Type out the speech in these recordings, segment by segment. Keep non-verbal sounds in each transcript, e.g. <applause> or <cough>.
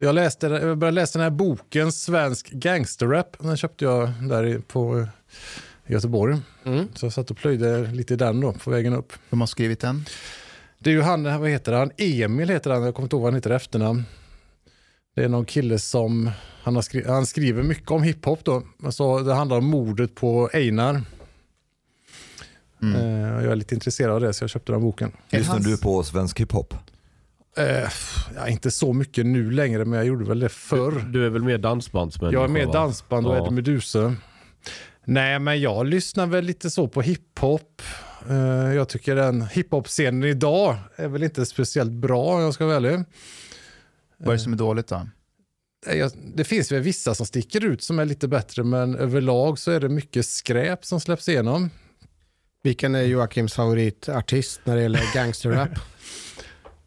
Jag, läste, jag började läsa den här boken Svensk gangsterrap. Den köpte jag där på i Göteborg. Mm. Så jag satt och plöjde lite i den då på vägen upp. Vem har skrivit den? Det är ju han, vad heter han? Emil heter han, jag kommer inte ihåg vad han heter efternamn. Det är någon kille som, han, har skri, han skriver mycket om hiphop då. Alltså, det handlar om mordet på Einar. Mm. Eh, jag är lite intresserad av det så jag köpte den boken. Lyssnar du på svensk hiphop? Eh, ja, inte så mycket nu längre men jag gjorde väl det förr. Du är väl mer dansbandsmänniska? Jag är med va? dansband och Ja. Eddie Meduza. Nej, men jag lyssnar väl lite så på hiphop. Eh, jag tycker den hiphop-scenen idag är väl inte speciellt bra om jag ska vara ärlig. Vad är det som är dåligt då? Eh, Det finns väl vissa som sticker ut som är lite bättre, men överlag så är det mycket skräp som släpps igenom. Vilken är Joakims favoritartist när det gäller gangsterrap? <laughs>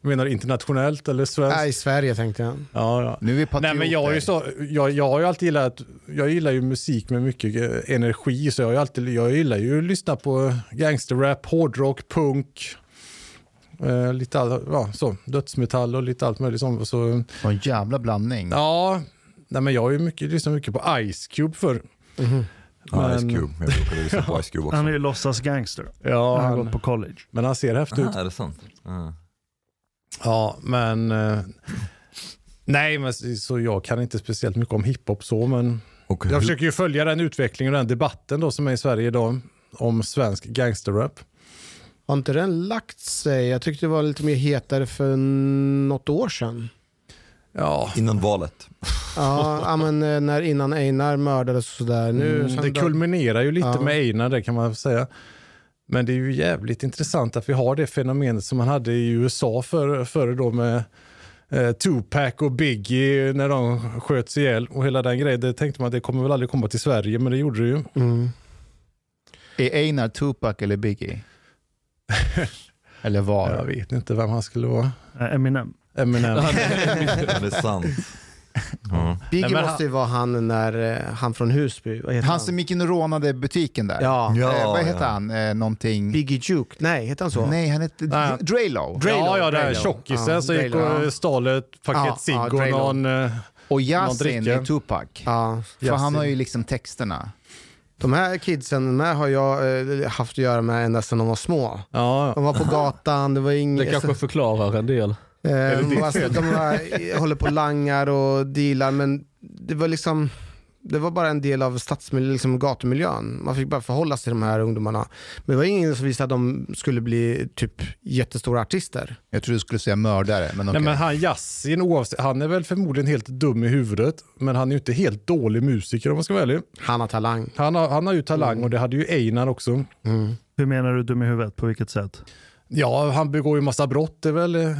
Menar internationellt eller svenskt? Nej, i Sverige tänkte jag. Ja, ja. Nu är vi Nej, patrioter. men jag, är ju så, jag, jag har ju alltid gillat, jag gillar ju musik med mycket energi, så jag, har ju alltid, jag gillar ju att lyssna på gangsterrap, hårdrock, punk, eh, lite all, ja, så, dödsmetall och lite allt möjligt sånt. Så, en jävla blandning. ja, nej, men jag har ju mycket, lyssnat mycket på Ice Cube för Ja, Ice Men- Cube. Jag brukade lyssna på Ice Cube <laughs> också. Han är ju låtsas gangster. Ja, han har gått på college. men han ser häftig ut. Ah, är det sant? Ah. Ja, men... Eh, nej, men så jag kan inte speciellt mycket om hiphop så, men Och jag försöker ju följa den utvecklingen och den debatten då som är i Sverige idag om svensk gangsterrap. Har inte den lagt sig? Jag tyckte det var lite mer hetare för något år sedan. Ja, Innan valet. Ja, men eh, när innan Einar mördades och sådär. Nu, mm, det kulminerar ju lite Ja. med Einar, det kan man säga. Men det är ju jävligt intressant att vi har det fenomenet som man hade i USA före för då med eh, Tupac och Biggie när de sköts ihjäl och hela den grejen. Det tänkte man att det kommer väl aldrig komma till Sverige, men det gjorde det ju. Mm. Är Einar Tupac eller Biggie? <laughs> eller var? Jag vet inte vem han skulle vara. Eh, Eminem. Eminem. Ja, <laughs> det är sant. Ja. Biggie Nej, men måste ju vara han när eh, han från Husby, vad heter Han han? som gick in och rånade butiken där. Ja, Ja, eh, vad heter ja. han? Eh, någonting... Biggie Juke. Nej, heter han så? Nej, han hette Nej. Dr- Draylo. Draylo, ja, ja, det här tjockisen Ja, som gick och stal ett paket Ja, cigg ja, och någon... eh, Och Yasin är Tupac. Ja. För han har ju liksom texterna. De här kidsen med har jag eh, haft att göra med ända sedan de var små. Ja, De var på gatan, det var Det inget... kanske förklarar en del. Eh, ditt alltså, de var, <laughs> håller på och langar och dealar men det var liksom det var bara en del av stadsmiljön, liksom gatumiljön. Man fick bara förhålla sig till de här ungdomarna. Men det var ingen som visste att de skulle bli typ jättestora artister. Jag tror du skulle säga mördare, men okej. Nej, men han Yasin, oavsett, han är väl förmodligen helt dum i huvudet, men han är ju inte helt dålig musiker om man ska vara ärlig. Han har talang. Han har, han har ju talang och det hade ju Einar också. Mm. Hur menar du dum i huvudet? På vilket sätt? Ja, han begår ju massa brott, det är väl ett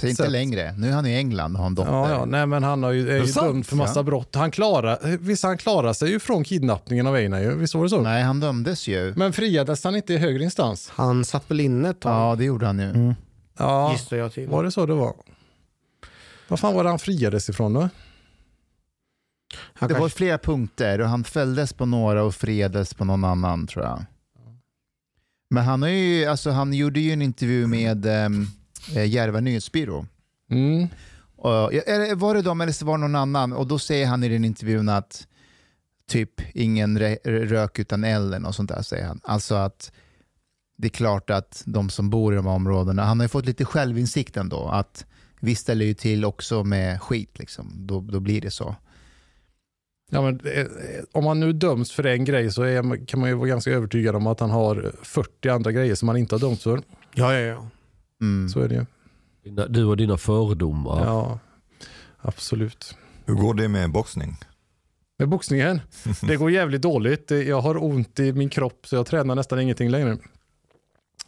Så inte sätt. längre. Nu är han i England och har en dotter. Ja, ja, nej men han har ju, är ju sant? dömd för massa Ja. brott. Han klarar, visst han klarar sig ju från kidnappningen av Einar ju, visst var det så? Nej, han dömdes ju. Men friades han inte i högre instans? Han satt väl inne ett tag, Ja, det gjorde han ju. Mm. Ja, gissar jag till. var det så det var? Vad fan var det han friades ifrån då? Han Det var kanske- flera punkter och han fälldes på några och fredades på någon annan tror jag. Men han, har ju, alltså, han gjorde ju en intervju med um, Järva nyhetsbyrå. Mm. Och, eller var det de eller så var det någon annan? Och då säger han i den intervjun att typ ingen rö- rök utan elden och sånt där säger han. Alltså att det är klart att de som bor i de här områdena, han har ju fått lite självinsikt ändå, att vi ställer ju till också med skit liksom. Då, då blir det så. Ja, men, eh, om han nu döms för en grej så är, kan man ju vara ganska övertygad om att han har 40 andra grejer som han inte har dömts för. Ja, ja, ja. Mm. Så är det ju. Du och dina fördomar. Ja, absolut. Hur går det med boxning? Med boxningen, <laughs> det går jävligt dåligt. Jag har ont i min kropp så jag tränar nästan ingenting längre.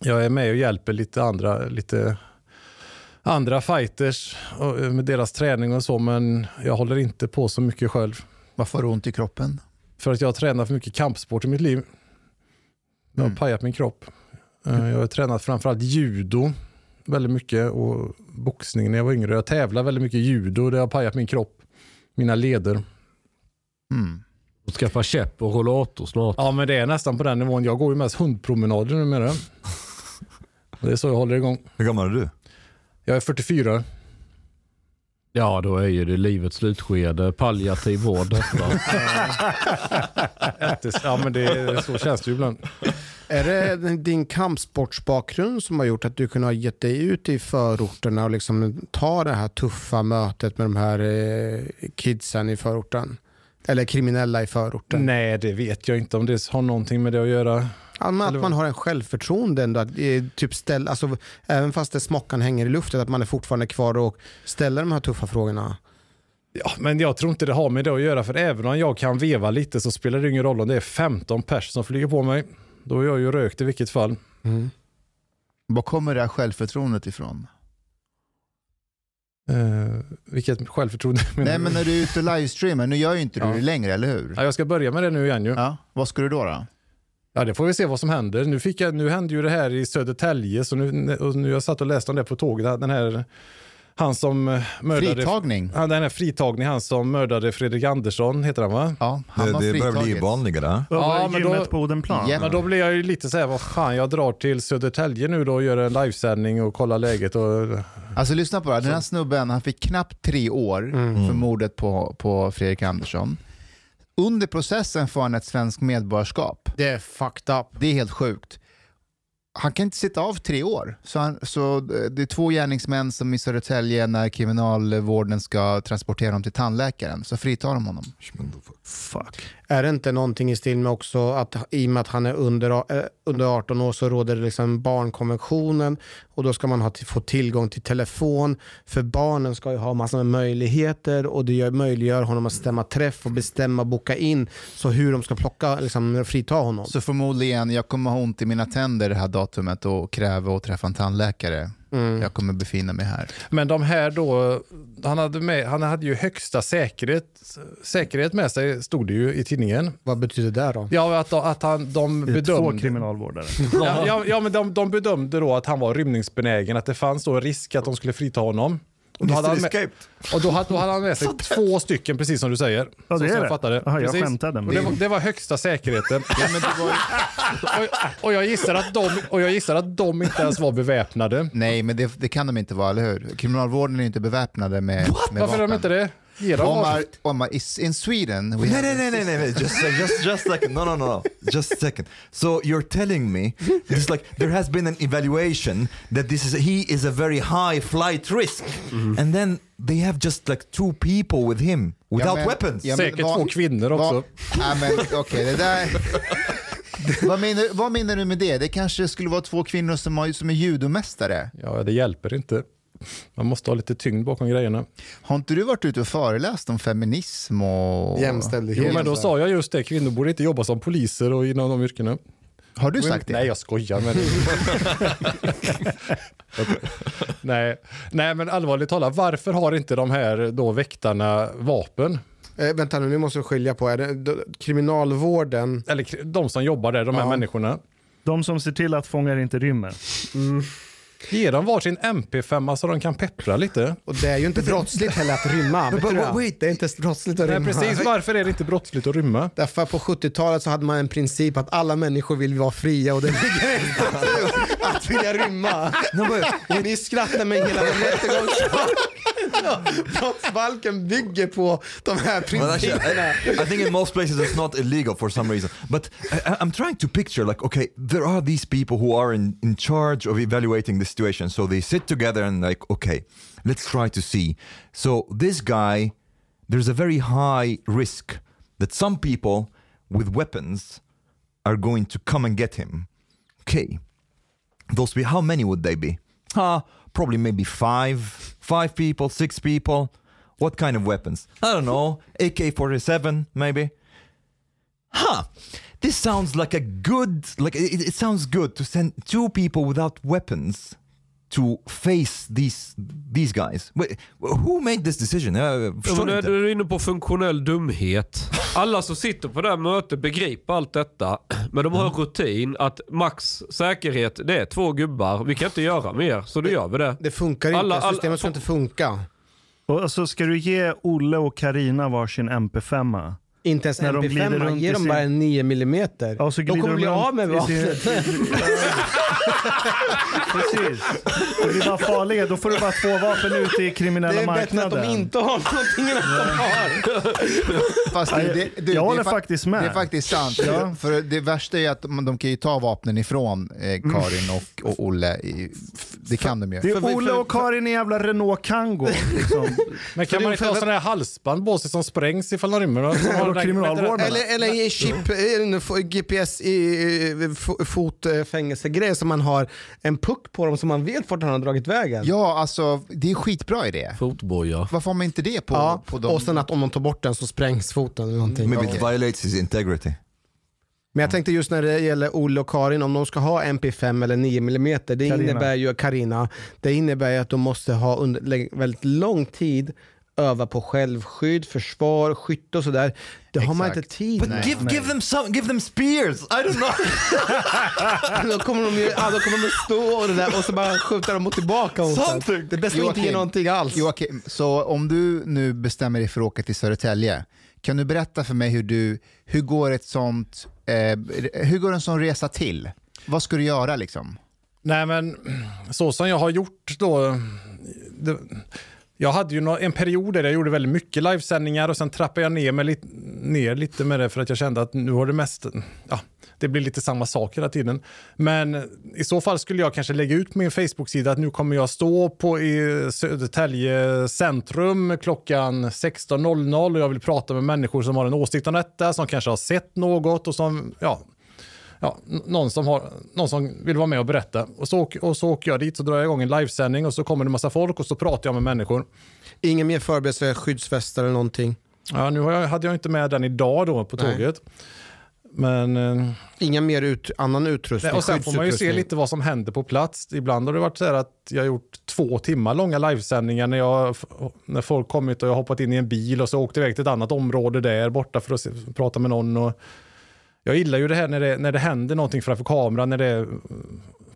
Jag är med och hjälper lite andra, lite andra fighters och- med deras träning och så men jag håller inte på så mycket själv. Varför har du ont i kroppen? För att jag har tränat för mycket kampsport i mitt liv. Jag har Mm. pajat min kropp. Eh, Jag har tränat framförallt judo väldigt mycket och boxning när jag var yngre. Jag tävlade väldigt mycket judo, det har pajat min kropp, mina leder. Mm. Och skaffa käpp och rollator snart. Ja men det är nästan på den nivån. Jag går ju mest hundpromenader numera. <laughs> Det är så jag håller igång. Hur gammal är du? Jag är 44. Ja, då är ju det livets slutskede. Palliativ vård <laughs> detta. Ja men det, så känns det ju ibland. Är det din kampsportsbakgrund som har gjort att du kunde ha gett dig ut i förorterna och liksom ta det här tuffa mötet med de här eh, kidsen i förorten? Eller kriminella i förorten? Nej det vet jag inte om det har någonting med det att göra. Ja, men Eller att man har en självförtroende ändå. Att, eh, typ ställ, alltså, även fast det smockan hänger i luften, att man är fortfarande kvar och ställer de här tuffa frågorna. Ja, men jag tror inte det har med det att göra för även om jag kan veva lite så spelar det ingen roll om det är 15 pers som flyger på mig. Då är jag ju rökt i vilket fall. Var kommer det här självförtroendet ifrån? Eh, vilket självförtroende. <laughs> Nej men när du är ute och livestreamar, nu gör ju inte du Ja. det längre, eller hur? Ja, jag ska börja med det nu igen ju. Ja. Vad ska du då? då? Ja, det får vi se vad som händer. Nu, fick jag, nu hände ju det här i Södertälje, så nu, och nu har jag satt och läst om det på tåget. Den här, han som mördade... Fritagning? Ja, den här fritagning, han som mördade Fredrik Andersson, heter han va? Ja, han Det, har det börjar bli vanligare. Var Ja, men då- på Odenplan? Ja. Men då blir jag ju lite så här, vad fan, jag drar till Södertälje nu då och gör en livesändning och kollar läget. Och, Alltså lyssna på det här, den här snubben han fick knappt tre år Mm. för mordet på, på Fredrik Andersson. Under processen får han ett svenskt medborgarskap. Det är fucked up. Det är helt sjukt. Han kan inte sitta av tre år. Så, han, så det är två gärningsmän som i Södertälje när kriminalvården ska transportera dem till tandläkaren, så fritar de honom. Fuck. Är det inte någonting i stil med också att i och med att han är under, eh, under 18 år så råder det liksom barnkonventionen och då ska man ha, få tillgång till telefon för barnen ska ju ha massor med möjligheter och det gör, möjliggör honom att stämma träff och bestämma, boka in så hur de ska plocka, liksom frita honom. Så förmodligen, jag kommer ha ont i mina tänder det här datumet och kräva att träffa en tandläkare. Mm. Jag kommer befinna mig här. Men de här då, han hade, med, han hade ju högsta säkerhet, säkerhet med sig, stod det ju i tidningen. Vad betyder det då? Ja, att, att han, de är två bedömde... kriminalvårdare. Ja, ja, ja men de, de bedömde då att han var rymningsbenägen, att det fanns då risk att de skulle frita honom. Och då hade han med, och då hade, då hade han med sig två stycken, precis som du säger. Ja, Så det som är jag det. fattade. Jaha, jag Precis. skämtade. Och det, var, det var högsta säkerheten. <laughs> Ja, men det var, och, och, jag gissar att de, och jag gissar att de inte ens var beväpnade. nej, men det, det kan de inte vara, eller hur? Kriminalvården är inte beväpnade med, med Varför är vapen. de inte det? Omar. Omar, is, in Sweden we Nej, nej, a nej, nej, nej, just, just, just a second. No, no, no, no. Just a second. So you're telling me it's like there has been an evaluation that this is he is a very high flight risk, and then they have just like two people with him without men- weapons. ja, men Säkert vad- två kvinnor också. Men okej, det där... <laughs> vad, menar, vad menar du med det? Det kanske skulle vara två kvinnor som, har, som är judomästare. Ja, det hjälper inte. Man måste ha lite tyngd bakom grejerna. Har inte du varit ute och föreläst om feminism och... Jämställdhet. Jo, men då sa jag just det, kvinnor borde inte jobba som poliser och inom de yrkena. Har du sagt det? Nej, jag skojar. Men... <laughs> Nej. Nej, men allvarligt talat, varför har inte de här då väktarna vapen? Eh, vänta nu, nu måste vi skilja på. Är det, kriminalvården, Eller de som jobbar där, de här Ja. människorna. De som ser till att fångar inte rymmer. Ge dem varsin MP5 så de kan peppra lite. och det är ju inte brottsligt heller att rymma. but wait. Det är inte brottsligt att Nej, rymma. precis. Varför är det inte brottsligt att rymma? Därför på 70-talet så hade man en princip att alla människor vill vara fria och det ligger <laughs> att vilja rymma. Ni skrattar men hela rättegångsbalken brottsbalken bygger på de här principerna. I, think in most places it's not illegal for some reason. But I- I'm trying to picture, like, okay, there are these people who are in, in charge of evaluating the situation. So they sit together and, like, okay, let's try to see. So this guy, there's a very high risk that some people with weapons are going to come and get him. Okay. Those be how many would they be? Ah, probably maybe five, five people, six people. What kind of weapons? I don't know. AK-47 maybe. Huh. This sounds like a good like it, it sounds good to send two people without weapons to face these these guys. Wait, who made this decision? Jag Ja, förstår du inte. är inne på funktionell dumhet. Alla som sitter på det här mötet begriper allt detta. Men de har rutin att max säkerhet, det är två gubbar. Vi kan inte göra mer, så då gör vi det. Det funkar Alla- inte, alla- systemet ska inte funka. Och alltså, ska du ge Olle och Karina varsin MP5? Inte ens När de glider MP5, runt ge i dem sin- bara en 9 mm. Ja, så de kommer bli av med vapnet. <laughs> Precis. Det blir bara farliga. Då får du bara två vapen ute i kriminella Det är bättre marknaden. att de inte har någonting än att de har. Fast det, det, du, jag det håller är fa- faktiskt med. Det är faktiskt sant. Ja. För det värsta är att de, kan ju ta vapnen ifrån eh, Karin och, och Olle. I, det kan de ju. Det är Olle och Karin i jävla Renault Kangoo. <laughs> Liksom. Men kan det- man inte för- ha sådana här halsband på sig som sprängs ifall de rymmer? <laughs> Som den- kriminalvården? Eller, eller i chip, GPS i fo- fotfängelsegrej som man har en puck på dem så man vet vart han har dragit vägen. Ja, alltså det är skitbra idé. Fotboja. Varför har man inte det på, Ja, på dem? och sen att om de tar bort den så sprängs foten eller någonting. Maybe it violates his integrity. Men jag tänkte just när det gäller Olle och Karin, om de ska ha MP5 eller 9 mm, det Carina. innebär ju, Karina, det innebär ju att de måste ha under väldigt lång tid öva på självskydd, försvar, skytte och sådär. Det har man inte tid But med. give give them some, give them spears. I don't know. <laughs> Då kommer de ju ja, då kommer de stå och, det där, och så bara skjuter de tillbaka. Och så. Something. Det är bäst att inte ge någonting alls. Joakim, så om du nu bestämmer dig för att åka till Södertälje, kan du berätta för mig hur, du, hur, går ett sånt, eh, hur går en sån resa till? Vad ska du göra liksom? Nej men så som jag har gjort då. Det, jag hade ju en period där jag gjorde väldigt mycket livesändningar och sen trappade jag ner, mig lite, ner lite med det för att jag kände att nu har det mest, ja, det blir lite samma sak hela tiden. Men i så fall skulle jag kanske lägga ut på min Facebook-sida att nu kommer jag stå på i Södertälje centrum klockan 16.00 och jag vill prata med människor som har en åsikt om detta, som kanske har sett något och som, ja, ja, någon, som har, någon som vill vara med och berätta. Och så, åker- och så åker jag dit, så drar jag igång en livesändning och så kommer det massa folk och så pratar jag med människor. Ingen mer förberedelse, skyddsvästar eller någonting. Ja, nu jag, hade jag inte med den idag då på Nej. tåget. Men, eh, Inga mer ut, annan utrustning, och sen får man ju se lite vad som händer på plats. Ibland har det varit så här att jag har gjort två timmar långa livesändningar när, jag, när folk kommit och jag hoppat in i en bil och så åkt iväg till ett annat område där borta för att se, prata med någon. Och jag gillar ju det här när det, när det händer någonting framför kameran, när det är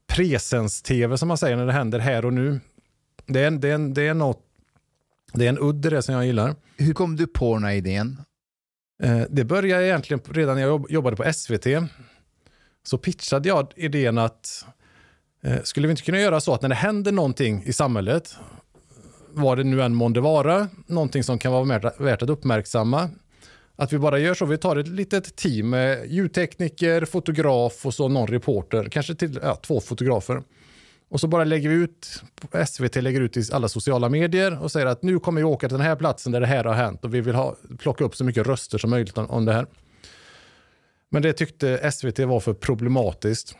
presens-tv som man säger, när det händer här och nu. Det är, en- det är, det är, något, det är en udd i det som jag gillar. Hur kom du på den här idén? Eh, Det började egentligen redan när jag jobb- jobbade på SVT. Så pitchade jag idén att eh, skulle vi inte kunna göra så att när det händer någonting i samhället, vad det nu än månde vara, någonting som kan vara värt att uppmärksamma, att vi bara gör så. Vi tar ett litet team med ljudtekniker, fotograf och så någon reporter, kanske till ja, två fotografer. Och så bara lägger vi ut, SVT lägger ut i alla sociala medier och säger att nu kommer vi åka till den här platsen där det här har hänt och vi vill ha, plocka upp så mycket röster som möjligt om, om det här. Men det tyckte SVT var för problematiskt.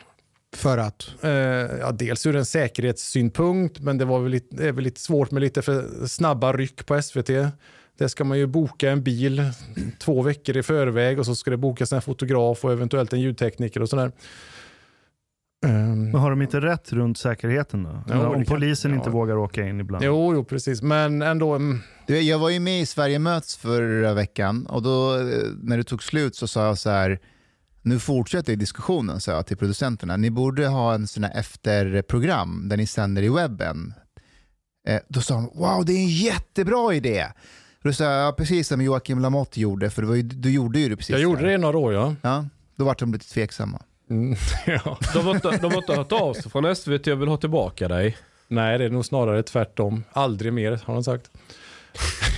För att? Eh, ja, dels ur en säkerhetssynpunkt, men det, var väl lite, är väl lite svårt med lite för snabba ryck på SVT. Där ska man ju boka en bil två veckor i förväg och så ska det bokas en fotograf och eventuellt en ljudtekniker och sådär. Ehm, Men har de inte rätt runt säkerheten då? Jo, om kan- polisen inte ja. vågar åka in ibland? Jo, jo, precis. Men ändå. mm, Du, jag var ju med i Sverige möts förra veckan och då eh, när det tog slut så sa jag så här, nu fortsätter diskussionen sa jag till producenterna, ni borde ha en sån här efterprogram där ni sänder i webben. Eh, då sa de, wow det är en jättebra idé. Då sa ja, precis som Joakim Lamotte gjorde, för ju, du gjorde ju det precis. Jag gjorde det i några år, ja. Ja, då var de lite tveksamma. Mm, <laughs> ja. De har, inte, de har inte hört av sig från SVT och vill ha tillbaka dig. Nej, det är nog snarare tvärtom. Aldrig mer, har de sagt.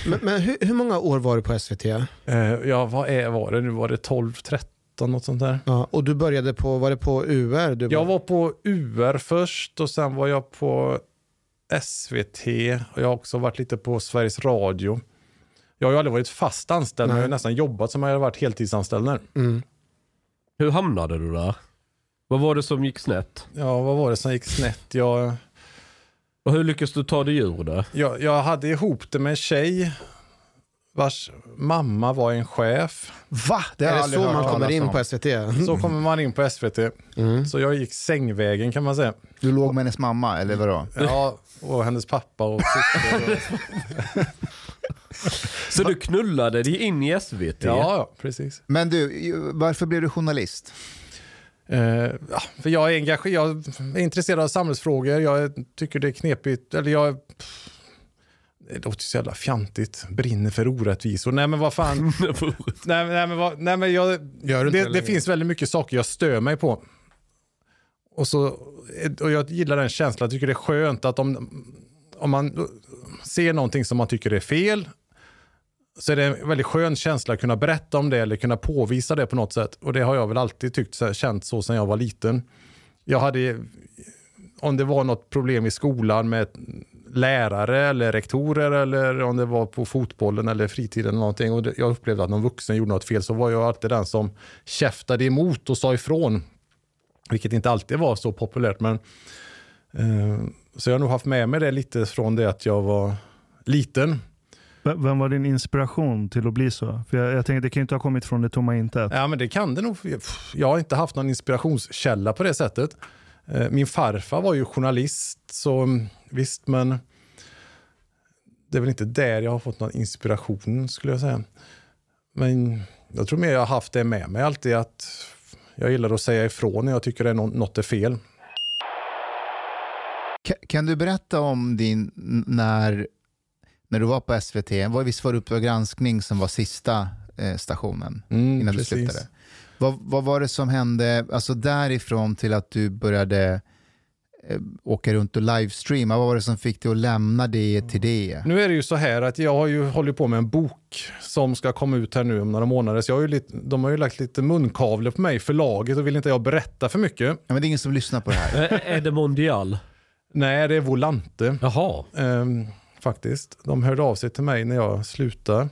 Men, men hur, hur många år var du på SVT? Eh, ja, vad är, var det nu? Var det 12, 13, något sånt där? Ja, och du började på, var det på UR? Du Jag var på UR först och sen var jag på SVT och jag har också varit lite på Sveriges Radio. Jag har ju aldrig varit fast anställd, men jag har nästan jobbat som jag har varit heltidsanställd. Mm. Hur hamnade du där? Vad var det som gick snett? Ja, vad var det som gick snett? Jag, Och hur lyckades du ta dig ur det? jag, jag hade ihop det med en tjej vars mamma var en chef. Va? Det har Är jag det så man kommer in om. på SVT? Så kommer man in på SVT. Mm. Så jag gick sängvägen kan man säga. Du låg med hennes mamma, eller vadå? Ja, och hennes pappa och syster. <laughs> Och, <laughs> Så du knullade dig in i SVT? ja, ja, precis. Men du, varför blev du journalist? Eh, ja, för jag är, engagerad, jag är intresserad av samhällsfrågor. Jag tycker det är knepigt. Eller jag, pff, det låter så jävla fjantigt. Brinner för orättvisor. Nej men vad fan. <laughs> nej, nej, men, vad, nej, men jag, Gör du inte det, det finns väldigt mycket saker jag stör mig på. Och, så, och jag gillar den känslan. Jag tycker det är skönt att om, om man ser någonting som man tycker är fel så är det en väldigt skön känsla att kunna berätta om det eller kunna påvisa det på något sätt. Och det har jag väl alltid tyckt, så här, känt så sedan jag var liten. Jag hade, om det var något problem i skolan med lärare eller rektorer eller om det var på fotbollen eller fritiden eller någonting och jag upplevde att någon vuxen gjorde något fel så var jag alltid den som käftade emot och sa ifrån. Vilket inte alltid var så populärt men eh, så jag har nog haft med mig det lite från det att jag var liten. Vem var din inspiration till att bli så? För jag, jag tänker, det kan ju inte ha kommit från det tomma intet. Ja, men det kan det nog. Jag har inte haft någon inspirationskälla på det sättet. Eh, Min farfar var ju journalist, så mm, visst, men det är väl inte där jag har fått någon inspiration skulle jag säga. Men jag tror mer jag har haft det med mig alltid att jag gillar att säga ifrån när jag tycker att något är fel. Ka- Kan du berätta om din, när, när du var på SVT, var, visst var det Uppdrag granskning som var sista eh, stationen Mm, innan du precis. slutade? Vad, vad var det som hände, alltså därifrån till att du började eh, åka runt och livestreama, vad var det som fick dig att lämna det till det? Nu är det ju så här att jag har ju hållit på med en bok som ska komma ut här nu om några månader. Så jag har ju lite, de har ju lagt lite munkavle på mig, förlaget, och vill inte jag berätta för mycket. Ja, men det är ingen som lyssnar på det här. <laughs> Är det Mondial? Nej, det är Volante. Jaha. Ehm, faktiskt. De hörde av sig till mig när jag slutade.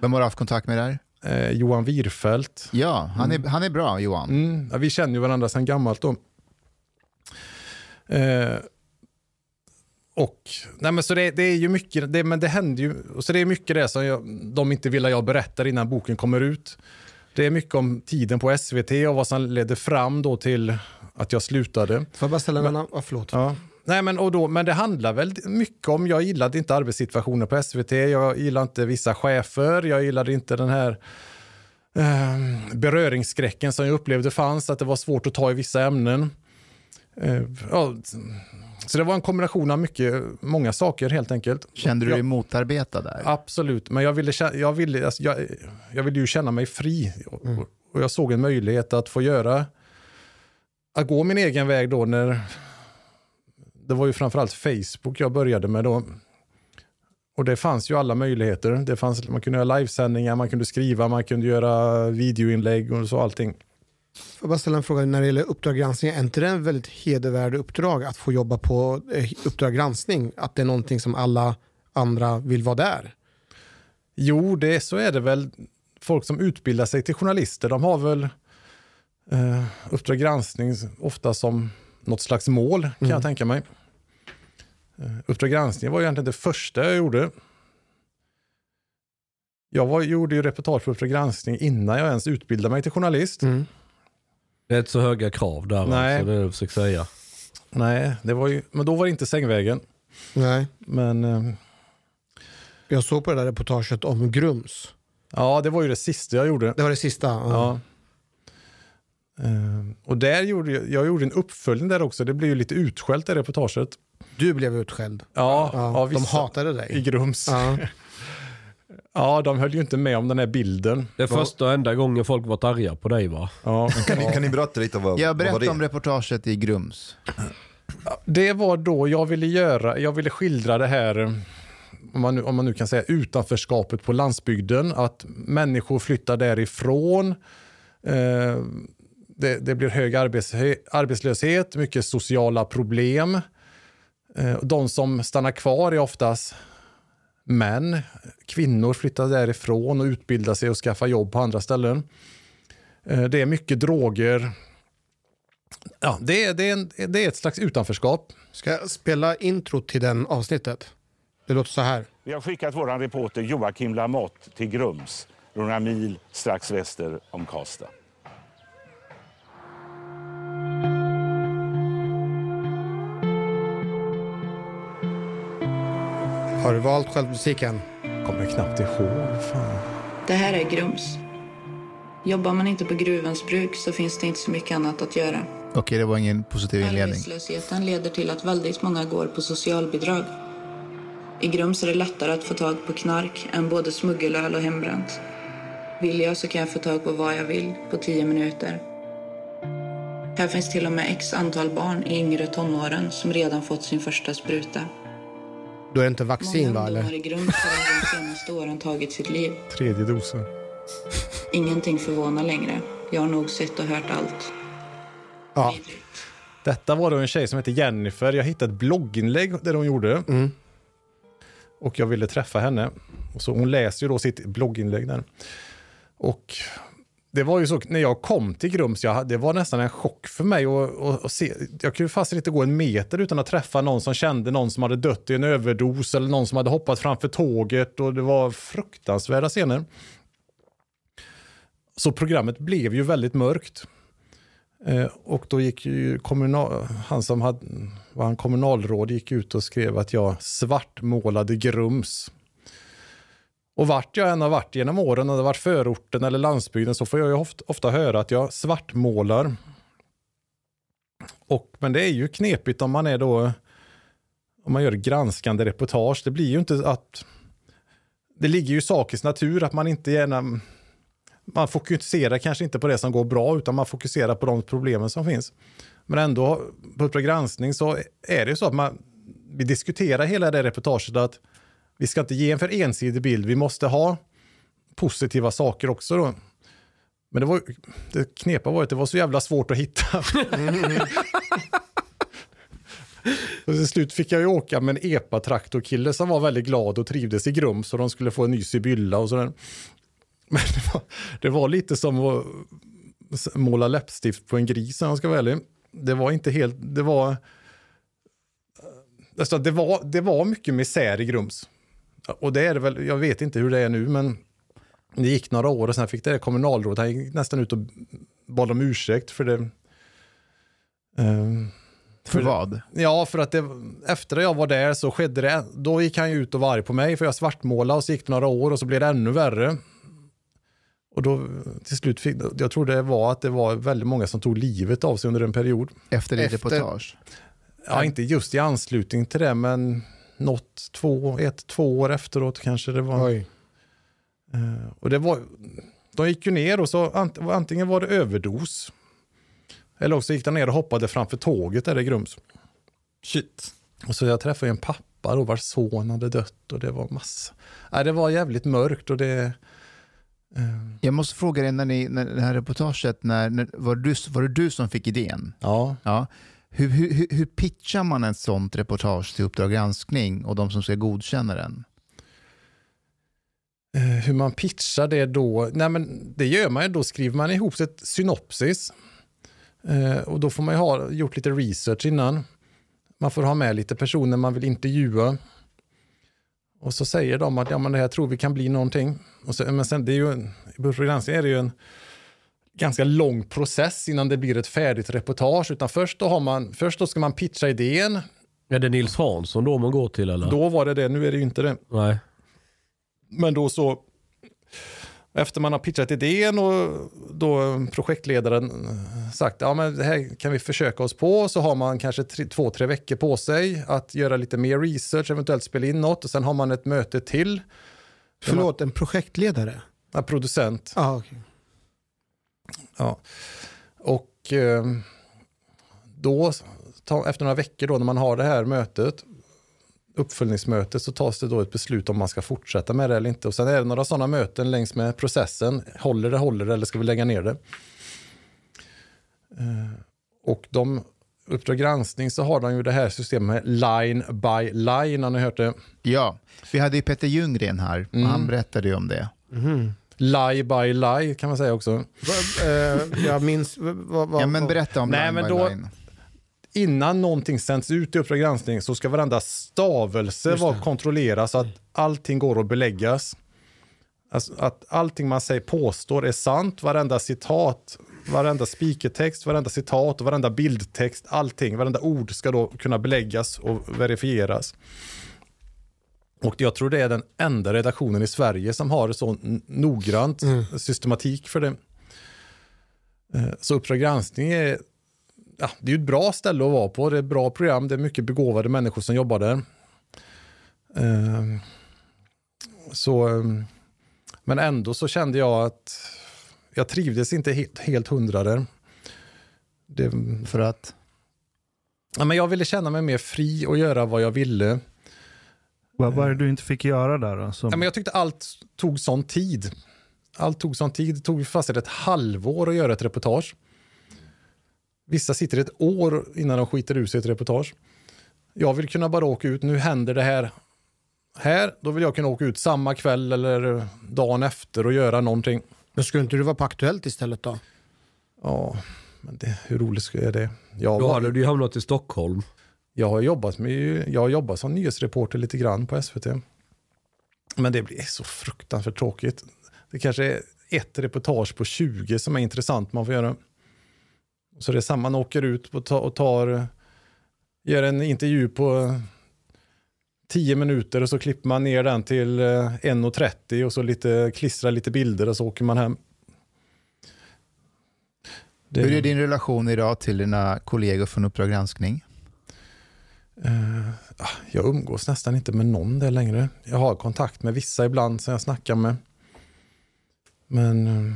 Vem har du haft kontakt med där? Eh, Johan Wirfelt. Ja, han är, han är bra Johan. Mm, ja, vi känner ju varandra sedan gammalt då. Eh, och, nej men så det, det är ju mycket, det, men det händer ju, så det är mycket det som jag, de inte vill att jag berättar innan boken kommer ut. Det är mycket om tiden på SVT och vad som ledde fram då till att jag slutade. Får jag bara ställa en annan? Oh, förlåt. Ja. Nej, men, och då, men det handlar väl mycket om, jag gillade inte arbetssituationen på SVT, jag gillade inte vissa chefer, jag gillade inte den här eh, beröringsskräcken som jag upplevde fanns, att det var svårt att ta i vissa ämnen. Eh, ja, så det var en kombination av mycket, många saker helt enkelt. Kände du dig motarbetad där? Absolut, men jag ville, jag ville, alltså, jag, jag ville ju känna mig fri. Och, och jag såg en möjlighet att få göra, att gå min egen väg då när, det var ju framförallt Facebook jag började med då. Och det fanns ju alla möjligheter. Det fanns, man kunde göra livesändningar, man kunde skriva, man kunde göra videoinlägg och så allting. Får jag bara ställa en fråga när det gäller Uppdrag granskning. Är inte det en väldigt hedervärd uppdrag att få jobba på eh, Uppdrag granskning? Att det är någonting som alla andra vill vara där? Jo, det, så är det väl. Folk som utbildar sig till journalister, de har väl eh, Uppdrag granskning ofta som något slags mål, kan Mm. jag tänka mig. Eh, Uppdrag granskning var egentligen det första jag gjorde. Jag var, gjorde ju reportage på Uppdrag granskning innan jag ens utbildade mig till journalist. Mm. Det är inte så höga krav där Nej. alltså, det är det du försöker säga. Nej, det var ju, men då var det inte sängvägen. Nej. Men eh, Jag såg på det där reportaget om Grums. ja, det var ju det sista jag gjorde. Det var det sista. Ja. Eh, och där gjorde jag, jag gjorde en uppföljning där också. Det blev ju lite utskällt det reportaget. Du blev utskälld. Ja, Ja, de hatade i dig. Grums. Ja. Ja. de höll ju inte med om den här bilden. Det är första och enda gången folk varit arga på dig va? Ja. Kan ni, kan ni berätta lite vad, Jag vad var berättar det? om reportaget i Grums. Det var då jag ville göra, jag ville skildra det här, eh, om man nu, om man nu kan säga utanförskapet på landsbygden. Att människor flyttar därifrån. Eh, det, det blir hög arbets, arbetslöshet, mycket sociala problem. Eh, de som stannar kvar är oftast män. Kvinnor flyttar därifrån och utbildar sig och skaffar jobb på andra ställen. Eh, det är mycket droger. Ja, det, är, det, är en, det är ett slags utanförskap. Ska jag spela intro till den avsnittet? Det låter så här. Vi har skickat vår reporter Joakim Lamotte till Grums, några mil strax väster om Karlstad. Har du valt själv musiken? Kommer knappt ihåg. Fan. Det här är Grums. Jobbar man inte på gruvans bruk så finns det inte så mycket annat att göra. Okej, det var ingen positiv inledning. Arbetslösheten leder till att väldigt många går på socialbidrag. I Grums är det lättare att få tag på knark än både smuggelöl och hembränt. Vill jag så kan jag få tag på vad jag vill på tio minuter. Här finns till och med x antal barn i yngre tonåren som redan fått sin första spruta. Då är det inte vaccin Många va? ungdomar Eller? i Grums har de senaste åren tagit sitt liv. Tredje dosen. Ingenting förvånar längre. Jag har nog sett och hört allt. Ja. Detta var då en tjej som heter Jennifer. Jag hittade ett blogginlägg där hon gjorde. Och jag ville träffa henne. Och så hon läser ju då sitt blogginlägg där. Och det var ju så, när jag kom till Grums, jag, det var nästan en chock för mig Och, och, och se. Jag kunde fast inte gå en meter utan att träffa någon som kände någon som hade dött i en överdos eller någon som hade hoppat framför tåget och det var fruktansvärda scener. Så programmet blev ju väldigt mörkt. Eh, och då gick ju kommunal, han som hade, var han kommunalråd gick ut och skrev att jag svartmålade Grums. Och vart jag än har varit genom åren, om det har varit förorten eller landsbygden, så får jag ju ofta, ofta höra att jag svartmålar. Och, men det är ju knepigt om man är då, om man gör granskande reportage. Det blir ju inte att, det ligger ju i sakens natur att man inte gärna, man fokuserar kanske inte på det som går bra, utan man fokuserar på de problemen som finns. Men ändå, på Uppdrag granskning så är det ju så att man, vi diskuterar hela det reportaget att vi ska inte ge en för ensidig bild, vi måste ha positiva saker också då. Men det, var, det knepa var att det var så jävla svårt att hitta. <laughs> och till slut fick jag ju åka med en epa-traktorkille som var väldigt glad och trivdes i Grums så de skulle få en ny Sibylla och sådär. Men det var, det var lite som att måla läppstift på en gris om jag ska vara ärlig. Det var inte helt, det var, alltså det var, det var mycket misär i Grums. Och det är det väl, jag vet inte hur det är nu, men det gick några år och sen fick det kommunalrådet, han gick nästan ut och bad om ursäkt för det. Ehm, För vad? Ja, för att det, efter jag var där så skedde det, då gick han ju ut och var arg på mig för jag svartmålade och så gick det några år och så blev det ännu värre. Och då till slut fick, jag tror det var att det var väldigt många som tog livet av sig under en period. Efter Efter- reportage? Ja, inte just i anslutning till det, men något, två, ett, två år efteråt kanske det var. Oj. Eh, Och det var, de gick ju ner och så ant- antingen var det överdos eller också gick de ner och hoppade framför tåget där i Grums. Shit. Och så jag träffade en pappa då vars son hade dött och det var massa. Nej, det var jävligt mörkt och det... eh, Jag måste fråga dig, när, ni, när det här reportaget, när, när, var, det du, var det du som fick idén? ja, Ja. Hur, hur, hur- pitchar man ett sånt reportage till Uppdrag granskning och de som ska godkänna den? Eh, hur man pitchar det då? Nej, men det gör man ju. Då skriver man ihop ett synopsis. Eh, och då får man ju ha gjort lite research innan. Man får ha med lite personer man vill intervjua. Och så säger de att ja, men det här tror vi kan bli någonting. Och så, men sen det är ju, i Uppdrag granskning är det ju en ganska lång process innan det blir ett färdigt reportage. Utan först då, har man, först då ska man pitcha idén. Är det Nils Hansson då man går till eller? Då var det det, nu är det ju inte det. Nej. Men då så, efter man har pitchat idén och då projektledaren sagt ja men det här kan vi försöka oss på så har man kanske tre, två, tre veckor på sig att göra lite mer research, eventuellt spela in något och sen har man ett möte till. Förlåt, en projektledare? Ja, producent. Ah, okay. Ja. Och eh, då, ta, efter några veckor då när man har det här mötet, uppföljningsmötet, så tas det då ett beslut om man ska fortsätta med det eller inte. Och sen är det några sådana möten längs med processen. Håller det, håller det eller ska vi lägga ner det? Eh, och de Uppdrag granskning så har de ju det här systemet line by line, har ni hört det? Ja, vi hade ju Peter Ljunggren här och han berättade ju om det. Lie by lie kan man säga också. Eh, jag minns... Va, va, Ja, men berätta om Nej, Line men by då- Line. innan någonting sänds ut i Uppdrag granskning så ska varenda stavelse vara kontrollerad så att allting går att beläggas. Alltså att allting man säger påstår är sant, varenda citat, varenda speakertext, varenda citat och varenda bildtext, allting, varenda ord ska då kunna beläggas och verifieras. Och jag tror det är den enda redaktionen i Sverige som har så noggrant systematik för det. Eh, Så Uppdrag granskning är, ja, det är ett bra ställe att vara på. Det är ett bra program, det är mycket begåvade människor som jobbar där. Eh, Så, eh, men ändå så kände jag att jag trivdes inte helt, helt hundra där. Det, För att? ja, men jag ville känna mig mer fri och göra vad jag ville. Vad, är det du inte fick göra där då? Som, Ja, men jag tyckte allt tog sån tid. Allt tog sån tid. Det tog fast ett halvår att göra ett reportage. Vissa sitter ett år innan de skiter ur sig ett reportage. Jag vill kunna bara åka ut, nu händer det här. Här, då vill jag kunna åka ut samma kväll eller dagen efter och göra någonting. Men skulle inte du vara på Aktuellt istället då? Ja, men det, hur roligt är det? Jag, Då var, hade du hamnat i Stockholm jag har jobbat med, jag har jobbat som nyhetsreporter lite grann på SVT. Men det blir så fruktansvärt tråkigt. Det kanske är ett reportage på 20 som är intressant man får göra. Så det är samma, man åker ut och tar, och tar gör en intervju på 10 minuter och så klipper man ner den till eh, 1.30 och så lite, klistrar lite bilder och så åker man hem. Det- Hur är din relation idag till dina kollegor från Uppdrag granskning? Eh, ah, jag umgås nästan inte med någon där längre. Jag har kontakt med vissa ibland som jag snackar med. Men eh,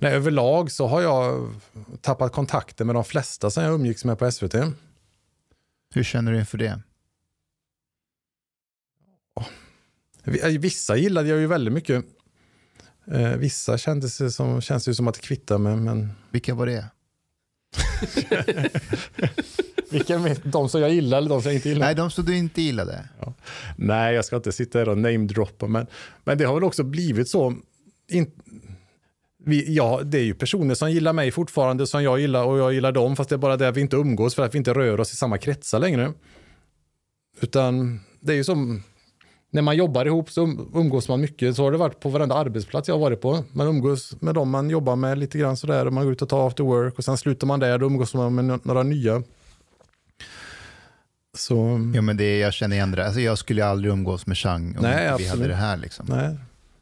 nej, överlag så har jag tappat kontakten med de flesta som jag umgicks med på SVT. Hur känner du inför det? Eh, Vissa gillade jag ju väldigt mycket. Vissa kändes det som, känns det ju som att det kvittar med. Men Vilka var det? <laughs> vilka med, de som jag gillar eller de som jag inte gillar? Nej, de som du inte gillade. Nej, jag ska inte sitta här och namedroppa, men, men det har väl också blivit så. In, vi, ja, det är ju personer som gillar mig fortfarande som jag gillar och jag gillar dem, fast det är bara det att vi inte umgås för att vi inte rör oss i samma kretsar längre. Utan det är ju som när man jobbar ihop så um, umgås man mycket. Så har det varit på varenda arbetsplats jag har varit på. Man umgås med dem man jobbar med lite grann sådär och man går ut och tar after work och sen slutar man där, då umgås man med några nya. Så... Ja, men det, jag känner igen det. Alltså, jag skulle aldrig umgås med Chang om Nej, inte vi absolut. hade det här. Liksom. Nej,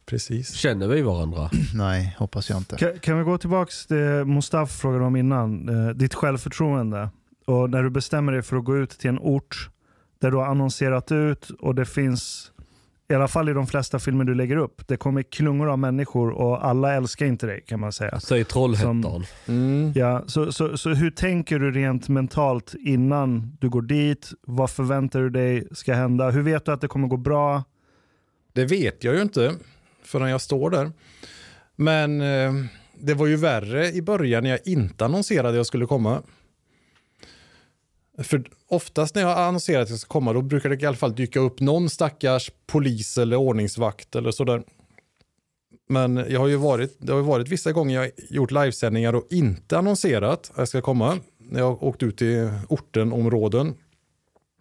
precis. Känner vi varandra? <clears throat> Nej, hoppas jag inte. Kan, kan vi gå tillbaka till det Mustafa frågade om innan? Eh, ditt självförtroende. Och när du bestämmer dig för att gå ut till en ort där du har annonserat ut och det finns, i alla fall i de flesta filmer du lägger upp, det kommer klungor av människor och alla älskar inte dig kan man säga. Säg Trollhättan. Som- Mm. Ja, så, så, så hur tänker du rent mentalt innan du går dit? Vad förväntar du dig ska hända? Hur vet du att det kommer gå bra? Det vet jag ju inte förrän jag står där. Men eh, det var ju värre i början när jag inte annonserade att jag skulle komma. För oftast när jag annonserar att jag ska komma då brukar det i alla fall dyka upp någon stackars polis eller ordningsvakt eller sådär. Men jag har ju varit, det har ju varit vissa gånger jag gjort livesändningar och inte annonserat att jag ska komma. När jag har åkt ut till orten, områden.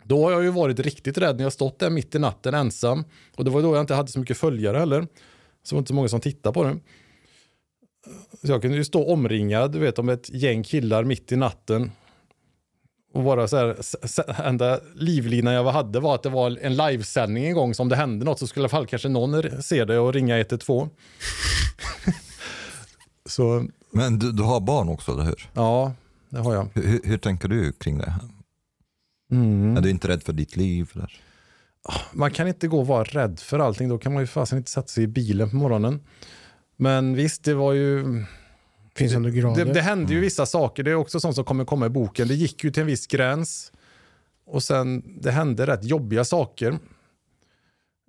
Då har jag ju varit riktigt rädd när jag stått där mitt i natten ensam. Och det var då jag inte hade så mycket följare heller. Så det var inte så många som tittade på det. Så jag kunde ju stå omringad, du vet, om ett gäng killar mitt i natten. Och bara så här, enda livlinan jag hade var att det var en livesändning en gång. Så om det hände något så skulle i alla fall kanske någon se det och ringa 112. <laughs> så Men du, du har barn också, eller hur? ja, det har jag. Hur, hur, hur tänker du kring det? Mm. Är du inte rädd för ditt liv? Eller? man kan inte gå och vara rädd för allting. Då kan man ju fasen inte sätta sig i bilen på morgonen. Men visst, det var ju... Finns ändå grader. Det, det hände ju vissa saker. Det är också sånt som kommer komma i boken. Det gick ju till en viss gräns. Och sen, det hände rätt jobbiga saker.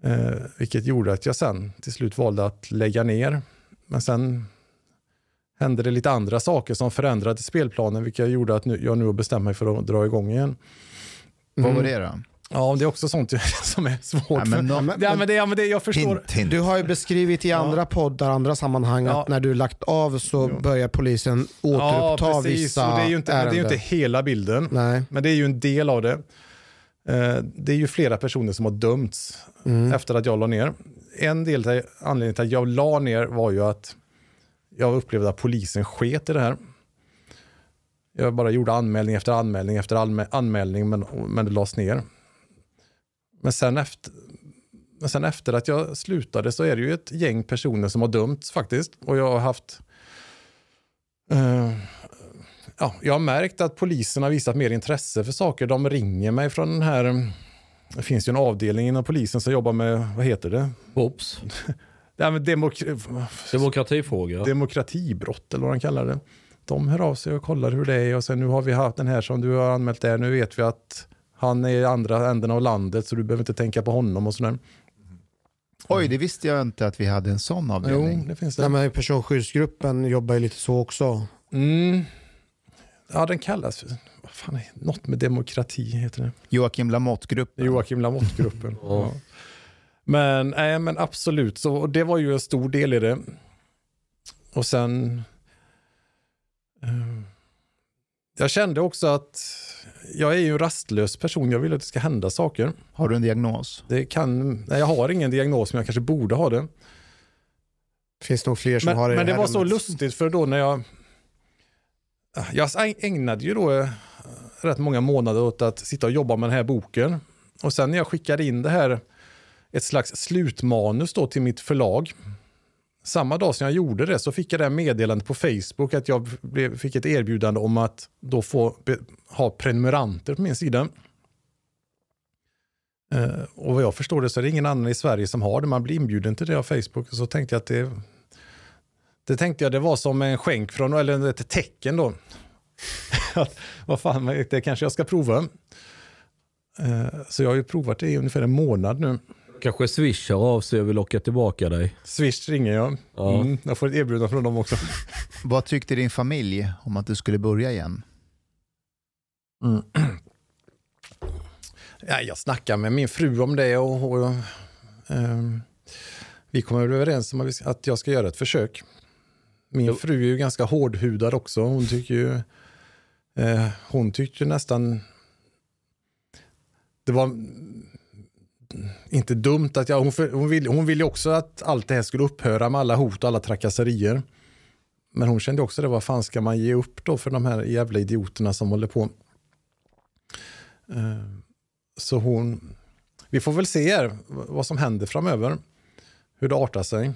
Eh, vilket gjorde att jag sen till slut valde att lägga ner. Men sen hände det lite andra saker som förändrade spelplanen. Vilket gjorde att nu, jag nu har bestämt mig för att dra igång igen. Vad var Mm. det då? Ja, det är också sånt <laughs> som är svårt. Ja, men för- de- ja, men det, ja, men det, jag förstår. Hint, hint. Du har ju beskrivit i andra poddar, andra sammanhang Ja. att när du lagt av så börjar polisen återuppta Ja, precis. vissa Och det, är ju inte, men det är ju ärenden. inte hela bilden. Nej. Men det är ju en del av det. Eh, Det är ju flera personer som har dömts Mm. efter att jag la ner. En del till, anledning till att jag la ner var ju att jag upplevde att polisen sket i det här. Jag bara gjorde anmälning efter anmälning efter anmä- anmälning men, men det lades ner. Men sen, efter, men sen efter att jag slutade så är det ju ett gäng personer som har dömts faktiskt. Och jag har haft eh, ja, jag har märkt att polisen har visat mer intresse för saker. De ringer mig från den här, det finns ju en avdelning inom polisen som jobbar med, vad heter det? Ops. <laughs> Ja, men demok Demokratifrågor. demokratibrott eller vad de kallar det. De hör av sig och kollar hur det är och sen nu har vi haft den här som du har anmält där. Nu vet vi att han är i andra änden av landet så du behöver inte tänka på honom och sådär. Oj, det visste jag inte att vi hade en sån Jo, avdelning. det finns Nej, det. men personskyddsgruppen jobbar ju lite så också. Mm. Ja, den kallas för, vad fan är något med demokrati heter det. Joakim Lamotte-gruppen. Joakim Lamotte-gruppen. <laughs> ja. Men, nej, men absolut, så, och det var ju en stor del i det. Och sen... Eh, jag kände också att jag är ju en rastlös person. Jag vill att det ska hända saker. Har du en diagnos? Det kan, nej, jag har ingen diagnos, men jag kanske borde ha det. finns nog fler som Men, har det men det var så rummet. lustigt för då när jag... Jag ägnade ju då eh, rätt många månader åt att sitta och jobba med den här boken. Och sen när jag skickade in det här, ett slags slutmanus då till mitt förlag. Samma dag som jag gjorde det så fick jag det här meddelandet på Facebook att jag blev, fick ett erbjudande om att då få be, ha prenumeranter på min sida. Eh, och vad jag förstår det så är det ingen annan i Sverige som har det. Man blir inbjuden till det av Facebook. Så tänkte jag att det, det tänkte jag det var som en skänk från, eller ett tecken då. <laughs> Att, vad fan, det kanske jag ska prova. Eh, Så jag har ju provat det i ungefär en månad nu. Kanske Swish hör av sig och vill locka tillbaka dig. Swish ringer jag. Ja. Mm, jag får ett erbjudande från dem också. <laughs> Vad tyckte din familj om att du skulle börja igen? Mm. Ja, jag snackar med min fru om det och, och ehm, vi kommer överens om att jag ska göra ett försök. Min fru är ju ganska hårdhudad också. Hon tycker ju eh, hon tyckte nästan det var inte dumt att jag, hon, för, hon, vill, hon ville också att allt det här skulle upphöra med alla hot och alla trakasserier. Men hon kände också det, vad fan ska man ge upp då för de här jävla idioterna som håller på. Eh, så hon, vi får väl se här vad som händer framöver. Hur det artar sig.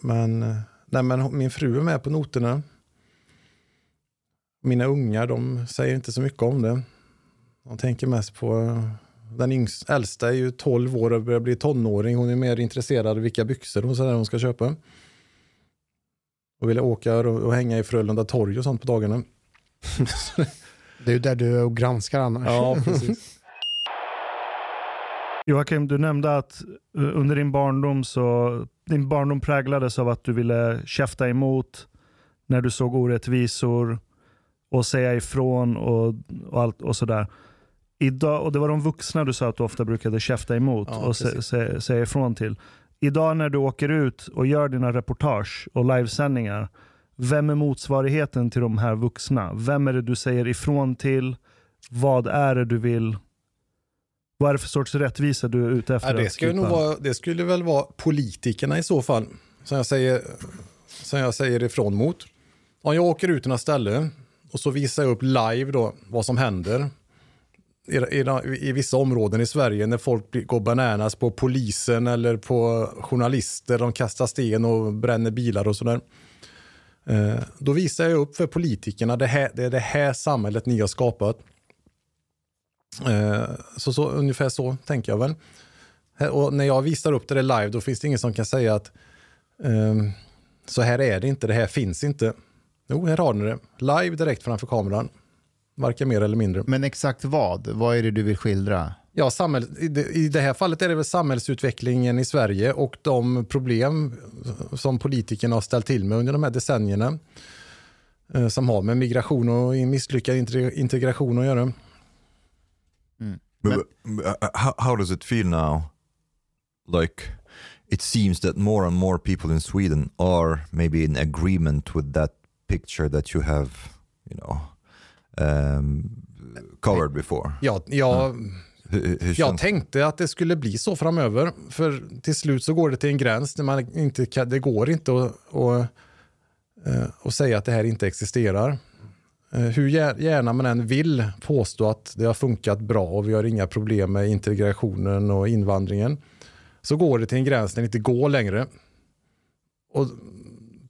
Men, eh, nej, men min fru är med på noterna. Mina ungar de säger inte så mycket om det. De tänker mest på eh, den yngst, äldsta är ju 12 år och börjar bli tonåring. Hon är mer intresserad av vilka byxor hon, säger hon ska köpa. Och vill åka och och hänga i Frölunda torg och sånt på dagarna. <laughs> Det är ju där du är och granskar annars. Ja, precis. <laughs> Joakim, du nämnde att eh, under din barndom så din barndom präglades av att du ville käfta emot när du såg orättvisor och säga ifrån och, och, allt, och sådär. Idag, och det var de vuxna du sa att du ofta brukade käfta emot Ja, och säga ifrån till. Idag när du åker ut och gör dina reportage och livesändningar, vem är motsvarigheten till de här vuxna? Vem är det du säger ifrån till? Vad är det du vill vad är det för sorts rättvisa du är ute efter? Ja, det, skulle nog vara, det skulle väl vara politikerna i så fall. Som jag säger, som jag säger ifrån mot. Om jag åker ut till något ställe och så visar jag upp live då vad som händer. I, i, I vissa områden i Sverige när folk går bananas på polisen eller på journalister. De kastar sten och bränner bilar och sådär. Eh, då visar jag upp för politikerna det, här, det är det här samhället ni har skapat. Eh, så, så ungefär så tänker jag väl. Och när jag visar upp det där live då finns det ingen som kan säga att ehm, så här är det inte, det här finns inte. Jo, här har ni det. Live direkt framför kameran. Varken mer eller mindre. Men exakt vad? Vad är det du vill skildra? Ja, samhäll, i, det, här fallet är det väl samhällsutvecklingen i Sverige och de problem som politikerna har ställt till med under de här decennierna. Eh, som har med migration och misslyckad inte- integration att göra. But, but, uh, how, how does it feel now? Like, it seems that more and more people in Sweden are maybe in agreement with that picture that you have, you know, um, covered before. Ja, jag, Hur, hur jag tänkte att det skulle bli så framöver. För till slut så går det till en gräns där man inte kan, det går inte att, att, eh, att säga att det här inte existerar. Eh, Hur gär- gärna man än vill påstå att det har funkat bra och vi har inga problem med integrationen och invandringen så går det till en gräns där det inte går längre. Och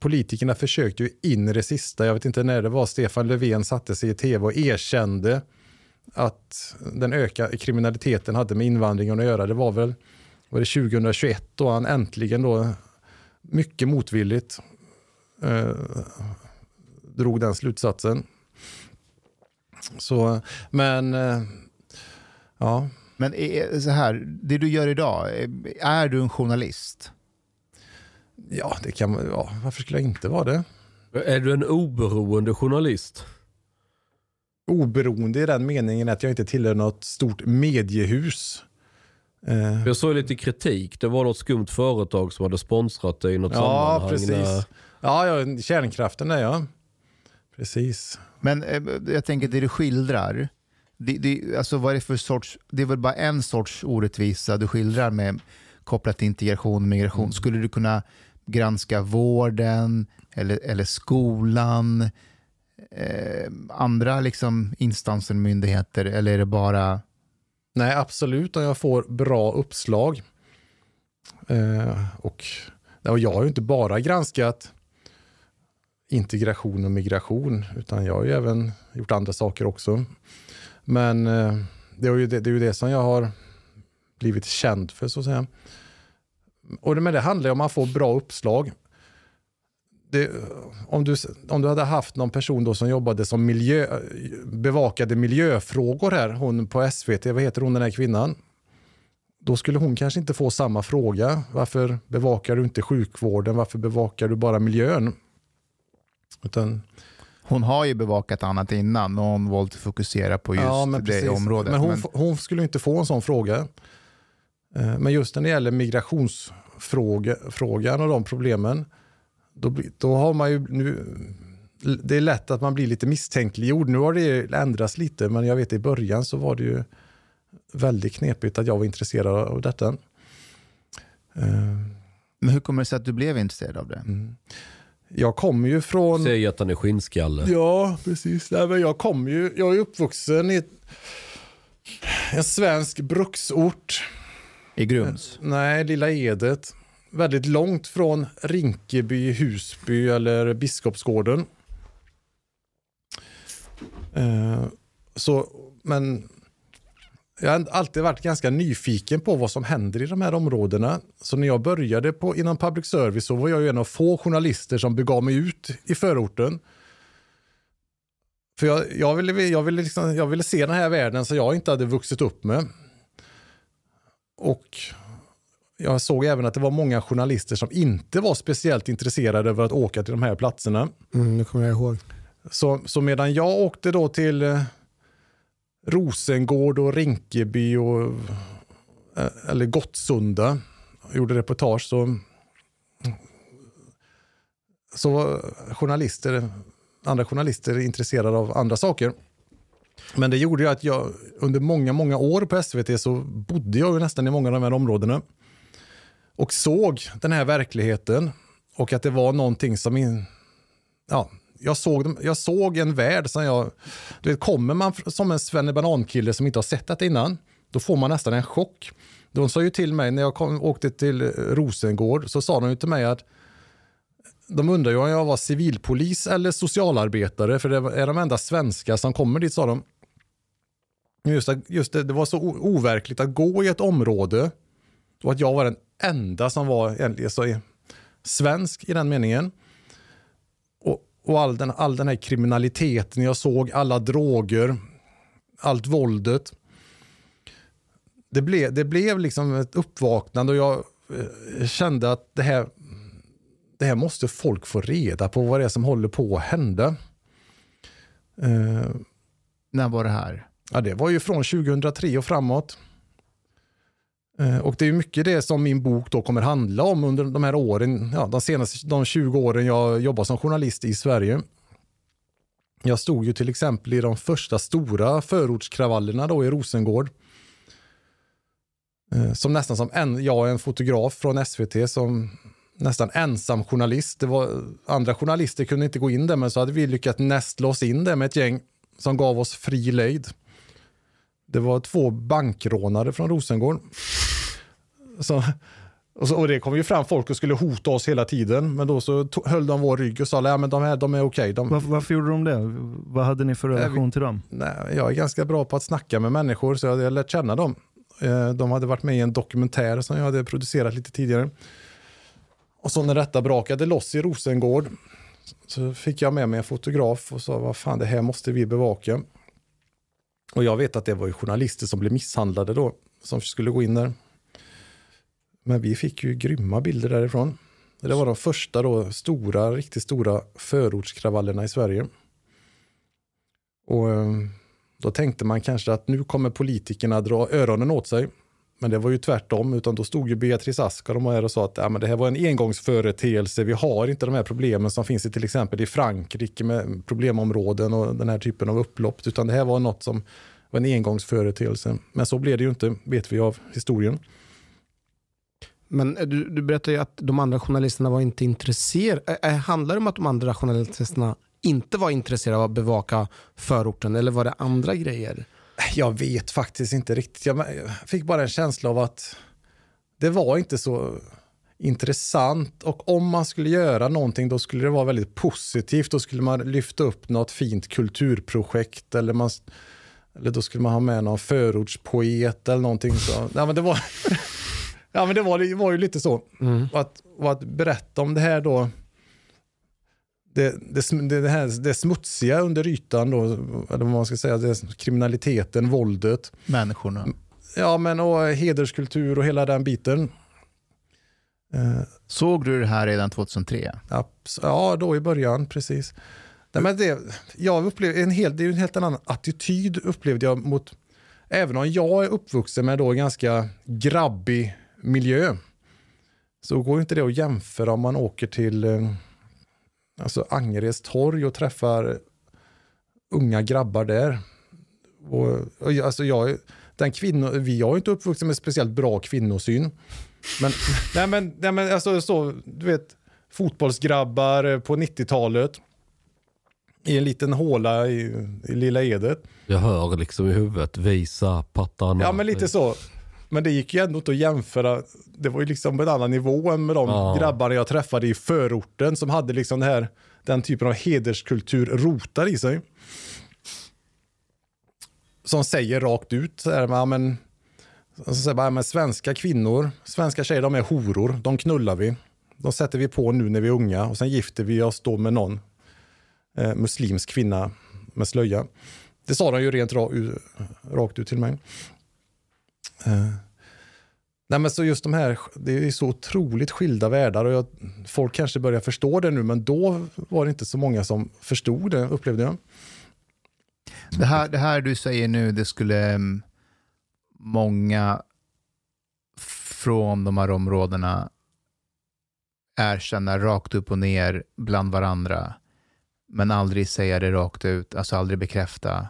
politikerna försökte ju in i det sista. Jag vet inte när det var Stefan Löfven satte sig i tv och erkände att den ökade kriminaliteten hade med invandringen att göra. Det var väl var det 2021 då han äntligen då mycket motvilligt eh, drog den slutsatsen. Så, men eh, ja, Men är, så här, det du gör idag, är, är du en journalist? Ja, det kan man, ja, varför skulle jag inte vara det? Är du en oberoende journalist? Oberoende i den meningen att jag inte tillhör något stort mediehus. Eh, Jag såg lite kritik. Det var något skumt företag som hade sponsrat dig i något ja, sammanhang. precis. Där. Ja, ja, kärnkraften är jag. Precis. Men eh, jag tänker det du skildrar, det, det, alltså vad är det för sorts, det är väl bara en sorts orättvisa du skildrar med kopplat till integration och migration. Skulle du kunna granska vården eller, eller skolan, eh, andra liksom instanser, myndigheter eller är det bara Nej, absolut. Om jag får bra uppslag. Eh, och, och jag har ju inte bara granskat integration och migration, utan jag har ju även gjort andra saker också. Men eh, det, är ju det, det är ju det som jag har blivit känd för, så att säga. Och det, men det handlar om att får bra uppslag. Det, om, du, om du hade haft någon person då som jobbade som miljö, bevakade miljöfrågor här, hon på SVT, vad heter hon den här kvinnan? Då skulle hon kanske inte få samma fråga. Varför bevakar du inte sjukvården? Varför bevakar du bara miljön? Utan, Hon har ju bevakat annat innan och hon valt att fokusera på just ja, men det precis. området. Men hon, Men- hon skulle inte få en sån fråga. Eh, Men just när det gäller migrationsfrågan och de problemen, då, då har man ju nu, det är lätt att man blir lite misstänkliggjord. Nu har det ändrats lite, men jag vet i början så var det ju väldigt knepigt att jag var intresserad av detta. Men hur kommer det sig att du blev intresserad av det? mm. Jag kommer ju från... Säg att han är skinnskalle. Ja, precis. Nej, men jag kommer ju, jag är uppvuxen i ett, en svensk bruksort. I Grums? Eh, nej, Lilla Edet. Väldigt långt från Rinkeby, Husby eller Biskopsgården. Eh, så, men jag har alltid varit ganska nyfiken på vad som händer i de här områdena. Så när jag började på, inom public service så var jag ju en av få journalister som begav mig ut i förorten. För jag, jag, ville, jag, ville liksom, jag ville se den här världen som jag inte hade vuxit upp med. Och jag såg även att det var många journalister som inte var speciellt intresserade över att åka till de här platserna. Mm, det kommer jag ihåg. Så, så medan jag åkte då till eh, Rosengård och Rinkeby och eh, eller Gottsunda och gjorde reportage så så var journalister, andra journalister intresserade av andra saker. Men det gjorde ju att jag under många, många år på SVT så bodde jag ju nästan i många av de här områdena och såg den här verkligheten och att det var någonting som in, ja, jag såg, jag såg en värld som jag... Du vet, kommer man som en svennebanan-kille som inte har sett det innan, då får man nästan en chock. De sa ju till mig när jag kom, åkte till Rosengård, så sa de ju till mig att de undrar ju om jag var civilpolis eller socialarbetare, för det är de enda svenska som kommer dit, sa de. Just, att- just det, det var så overkligt att gå i ett område och att jag var den enda som var så svensk i den meningen. Och, och all, den, all den här kriminaliteten jag såg, alla droger, allt våldet. Det blev, det blev liksom ett uppvaknande och jag eh, kände att det här, det här måste folk få reda på vad det är som håller på att hända. Eh, När var det här? Ja, det var ju från 2003 och framåt. Eh, Och det är mycket det som min bok då kommer handla om under de här åren, ja, de senaste de 20 åren jag jobbar som journalist i Sverige. Jag stod ju till exempel i de första stora förortskravallerna då i Rosengård. Eh, Som nästan som en, jag är en fotograf från SVT som nästan ensam journalist. Det var, andra journalister kunde inte gå in där men så hade vi lyckats nästla oss in där med ett gäng som gav oss fri lejd. Det var två bankrånare från Rosengård. Så, och, så, och det kom ju fram folk och skulle hota oss hela tiden. Men då så to- höll de vår rygg och sa att men de, här, de är okej. De, Varför, varför gjorde de det? Vad hade ni för relation till dem? Nej, jag är ganska bra på att snacka med människor så jag hade lärt känna dem. Eh, De hade varit med i en dokumentär som jag hade producerat lite tidigare. Och så när detta brakade loss i Rosengård så fick jag med mig en fotograf och sa vad fan det här måste vi bevaka. Och jag vet att det var ju journalister som blev misshandlade då som skulle gå in där. Men vi fick ju grymma bilder därifrån. Det var de första då stora, riktigt stora förortskravallerna i Sverige. Och eh, då tänkte man kanske att nu kommer politikerna dra öronen åt sig. Men det var ju tvärtom, utan då stod ju Beatrice Ask och de här och sa att ja, men det här var en engångsföreteelse. Vi har inte de här problemen som finns i till exempel i Frankrike med problemområden och den här typen av upplopp, utan det här var något som var en engångsföreteelse. Men så blev det ju inte, vet vi av historien. Men eh, du, du berättade ju att de andra journalisterna var inte intresserade. Eh, eh, handlar det om att de andra journalisterna inte var intresserade av att bevaka förorten eller var det andra grejer? Jag vet faktiskt inte riktigt. Jag fick bara en känsla av att det var inte så intressant och om man skulle göra någonting då skulle det vara väldigt positivt. Då skulle man lyfta upp något fint kulturprojekt eller, man, eller då skulle man ha med någon förortspoet eller någonting. Så. <laughs> Ja, men det var, <laughs> ja, men det var, det var ju lite så. Och, att, och att berätta om det här då det, det, det, här, det smutsiga under ytan då, eller vad man ska säga, det, kriminaliteten, våldet. Människorna. Ja, men och hederskultur och hela den biten. Eh, Såg du det här redan 2003? abs- ja, då i början, precis. Nej, men det, jag upplevde en helt, det är en helt annan attityd upplevde jag mot, även om jag är uppvuxen med då en ganska grabbig miljö, så går inte det att jämföra om man åker till eh, alltså Angereds torg och träffar unga grabbar där. Och, och alltså jag, den kvinno, vi jag är inte uppvuxen med speciellt bra kvinnosyn. Men, <laughs> nej men, nej men alltså så, du vet, fotbollsgrabbar på 90-talet i en liten håla i, i Lilla Edet. Jag hör liksom i huvudet, visa pattarna. Ja, men lite så. Men det gick ju ändå inte att jämföra. Det var ju liksom en annan nivå än med de Ja. grabbarna jag träffade i förorten som hade liksom det här, den typen av hederskultur rotad i sig. Som säger rakt ut, så här, ja, men, så säger bara, ja, men svenska kvinnor, svenska tjejer, de är horor, de knullar vi. De sätter vi på nu när vi är unga och sen gifter vi oss då med någon eh, muslimsk kvinna med slöja. Det sa de ju rent ra, u- rakt ut till mig. Eh, nej men så just de här, det är så otroligt skilda världar och jag, folk kanske börjar förstå det nu men då var det inte så många som förstod det upplevde jag. Det här, det här du säger nu, det skulle mm, många från de här områdena erkänna rakt upp och ner bland varandra, men aldrig säga det rakt ut, alltså aldrig bekräfta.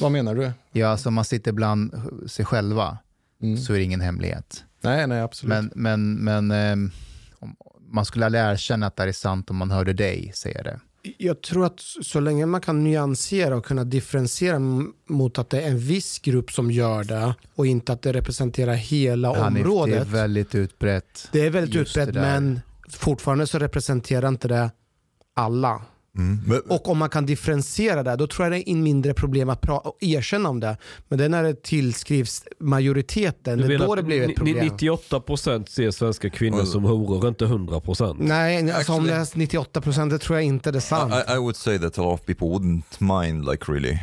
Vad menar du? Ja, alltså man sitter bland sig själva Mm. så är det ingen hemlighet. Nej, nej absolut. Men, men, men om, man skulle aldrig erkänna att det är sant om man hörde dig säga det. Jag tror att så länge man kan nyansera och kunna differentiera mot att det är en viss grupp som gör det och inte att det representerar hela Hanif, det området. är väldigt utbrett. Det är väldigt utbrett det men fortfarande så representerar inte det alla. Mm. Och om man kan differentiera det, då tror jag det är en mindre problem att erkänna om det. Men det är när det tillskrivs majoriteten, det är då det blir ett problem. 98% ser svenska kvinnor Well- som horor, inte 100%. Nej, alltså om det är 98 procent, det tror jag inte det är sant. I, I would say that a lot of people wouldn't mind, like really,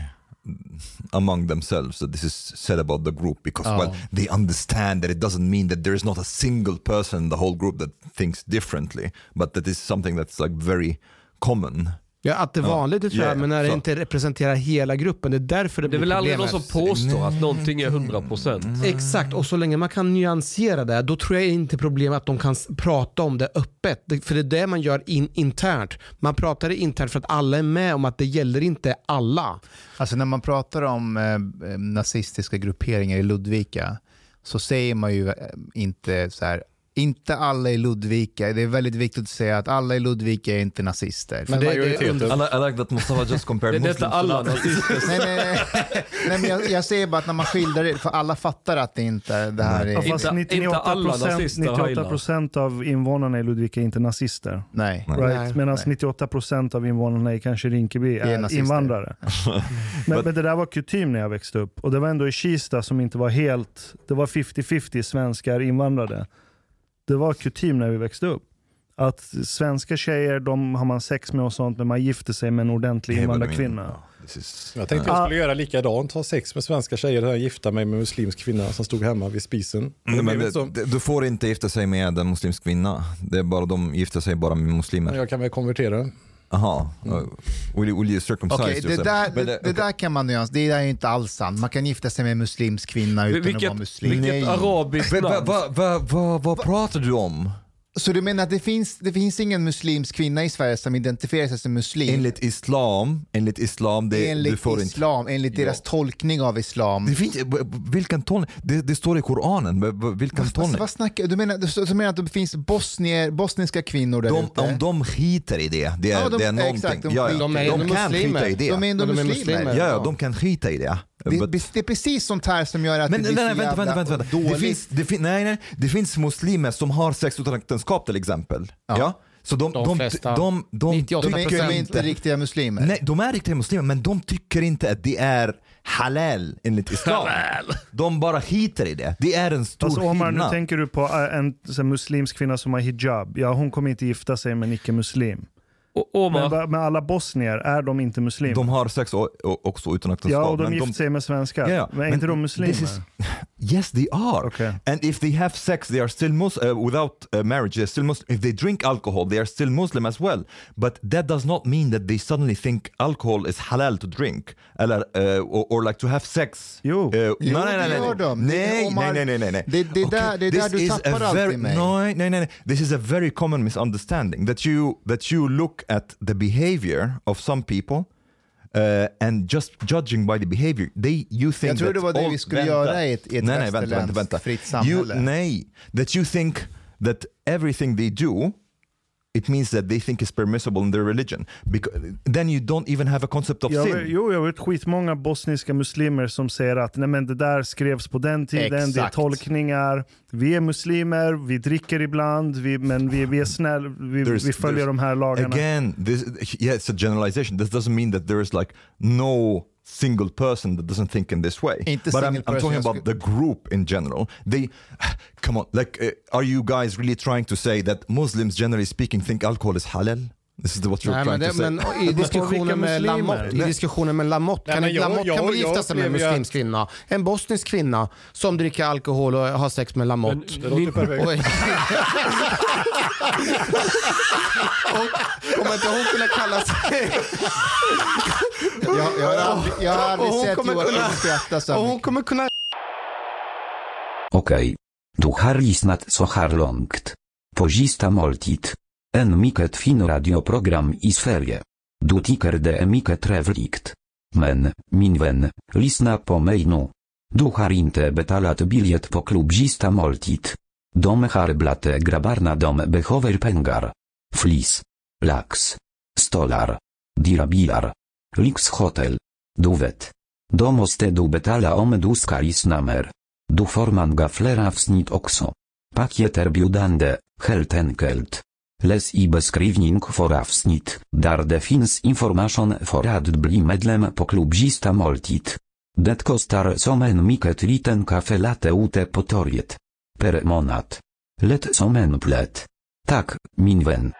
among themselves, that this is said about the group because, Oh. well, they understand that it doesn't mean that there is not a single person in the whole group that thinks differently, but that is something that's like very common Ja, att det är Ja. vanligt det tror Ja, jag, men när det så. inte representerar hela gruppen, det är därför det, Det är blir väl aldrig någon som påstår att någonting är 100%. Exakt, och så länge man kan nyansera det, då tror jag inte problemet att de kan prata om det öppet. Det- För det är det man gör in, internt. Man pratar det internt för att alla är med om att det gäller inte alla. Alltså när man pratar om eh, eh, nazistiska grupperingar i Ludvika så säger man ju eh, inte så här, inte alla i Ludvika. Det är väldigt viktigt att säga att alla i Ludvika är inte nazister. Men det, det är under, I, li- I like that Mustafa just Det compared är Muslims inte to alla Nazis. nazister. nej, nej, nej. <laughs> nej men jag, jag säger bara att när man skildrar det, för alla fattar att det inte det här Ja, är... fast Inte- 98, inte alla nazister 98 procent av invånarna i Ludvika är inte nazister. Nej. Right? Nej. Medan Nej. 98 procent av invånarna i kanske Rinkeby är, nazister. invandrare. <laughs> men, men det där var kutym när jag växte upp. Och det var ändå i Kista som inte var helt... Det var 50-50 svenskar invandrare. Det var kutym när vi växte upp. Att svenska tjejer, de har man sex med och sånt, men man gifter sig med en ordentlig invandrarkvinna. Jag tänkte jag skulle göra likadant, ha sex med svenska tjejer och gifta mig med muslimsk kvinna som stod hemma vid spisen. Det men det, det, du får inte gifta sig med en muslimsk kvinna. Det är bara, de gifter sig bara med muslimer. Jag kan väl konvertera. Aha. Uh, will, will you circumcise Okej, det, där, det, det där kan man nyans. Det där är ju inte alls sant. Man kan gifta sig med en muslimsk kvinna utan att Vilket, vara muslim. vilket arabiskt land. va, va, va, vad pratar du om? Så du menar att det finns, det finns ingen muslimsk kvinna i Sverige som identifierar sig som muslim? Enligt islam, enligt islam, det, enligt du får inte... islam, enligt Ja. deras tolkning av islam. Det finns, vilken tolkning? Det, det står i Koranen, vilken Vad, tolkning? vad snackar du? menar, du, du menar att det finns bosnier, bosniska kvinnor där De, ute? om de skiter i det, det är, Ja, de- det är någonting. exakt, de ja, ja. de är de kan skita i det. De är ändå muslimer. muslimer. ja, ja, de kan skita i det. Det, But- det är precis sånt här som gör att men det nej, blir nej, så vänta, jävla vänta, vänta, vänta. Det, dåligt. finns, det, fin, nej, nej, det finns muslimer som har sex utan äktenskap till exempel. Ja. Så de, De de, flesta. de, de, 98 de är, de är inte riktiga muslimer. Nej, de är riktiga muslimer men de tycker inte att det är halal enligt islam. De bara skiter i det. Det är en stor Alltså Omar, nu skillnad. tänker du på äh, en här, muslimsk kvinna som har hijab. Ja, hon kommer inte gifta sig med en icke-muslim. Och Men, men alla bosnier, är de inte muslimer? De har sex också utan äktenskap. ja, och de gifter sig med svenskar. Ja. Men är Men inte de muslimer? this is- <laughs> Yes, they are. Okej. And if they have sex, they are still Mus- uh, without uh, marriage. They're still Muslim. If they drink alcohol, they are still Muslim as well. But that does not mean that they suddenly think alcohol is halal to drink, eller uh, or, or like to have sex. Jo. Uh, Jo, nej, nej, det nej, gör nej. de. Nej, nej, nej, nej, nej. Det- det är Okay, där- det är där du tappar alltid very, mig. Nej, nej, nej. This is a very common misunderstanding that you that you look at the behavior of some people. Uh, and just judging by the behavior, they, you think Jag tror that det var det all- vi skulle vänta. göra i ett, i ett nej, nej, vänta, vänta, vänta. fritt You, samhälle. nej, that you think that everything they do it means that they think is permissible in their religion. Because, then you don't even have a concept of Jag sin. vet, jo, jag vet skitmånga bosniska muslimer som säger att nej, men det där skrevs på den tiden, det är Exakt. tolkningar. Vi är muslimer, vi dricker ibland, vi, men vi, vi är snälla, vi, vi följer de här lagarna. Again, this, yeah, it's a generalization. This doesn't mean that there is like no single person that doesn't think in this way. Inte but I'm, I'm talking about the group in general. They, <sighs> come on, like, uh, are you guys really trying to say that Muslims, generally speaking, think alcohol is halal? This is what you're Nej, trying men, det, to say. men i diskussionen med? Lamotte, i Nej. diskussionen med Lamotte, Nej, kan, en- jag- Lamotte jag- kan väl gifta sig med en muslimsk kvinna? En bosnisk kvinna som dricker alkohol och har sex med Lamotte. Men- Det låter perfekt. <laughs> Och, och kommer inte hon kunna kalla sig... Jag, jag har aldrig, jag har aldrig sett Joakim skratta så Och hon kommer kunna... Okej. Du har lyssnat så här långt. På sista måltid. En mycket fin radioprogram i Sverige. Du tycker det är mycket trevligt. Men, min vän, lyssna på mig nu. Du har inte betalat biljett på klubzista moltit. måltid. De har dom grabbarna de behöver pengar. Flis. Lax. Stolar. Dyra bilar. Lyxhotel. Du vet. Måste du betala om du ska lyssna mer. Du får gaflera wsnit avsnitt också. biudande, heltenkelt helt. Läs i beskrivning för avsnitt, där det finns information för att bli medlem på klubb Sista Måltid. Det kostar som en mycket liten kaffe latte ute på torget. Per månad. Lätt som en plätt. Tak, min vän.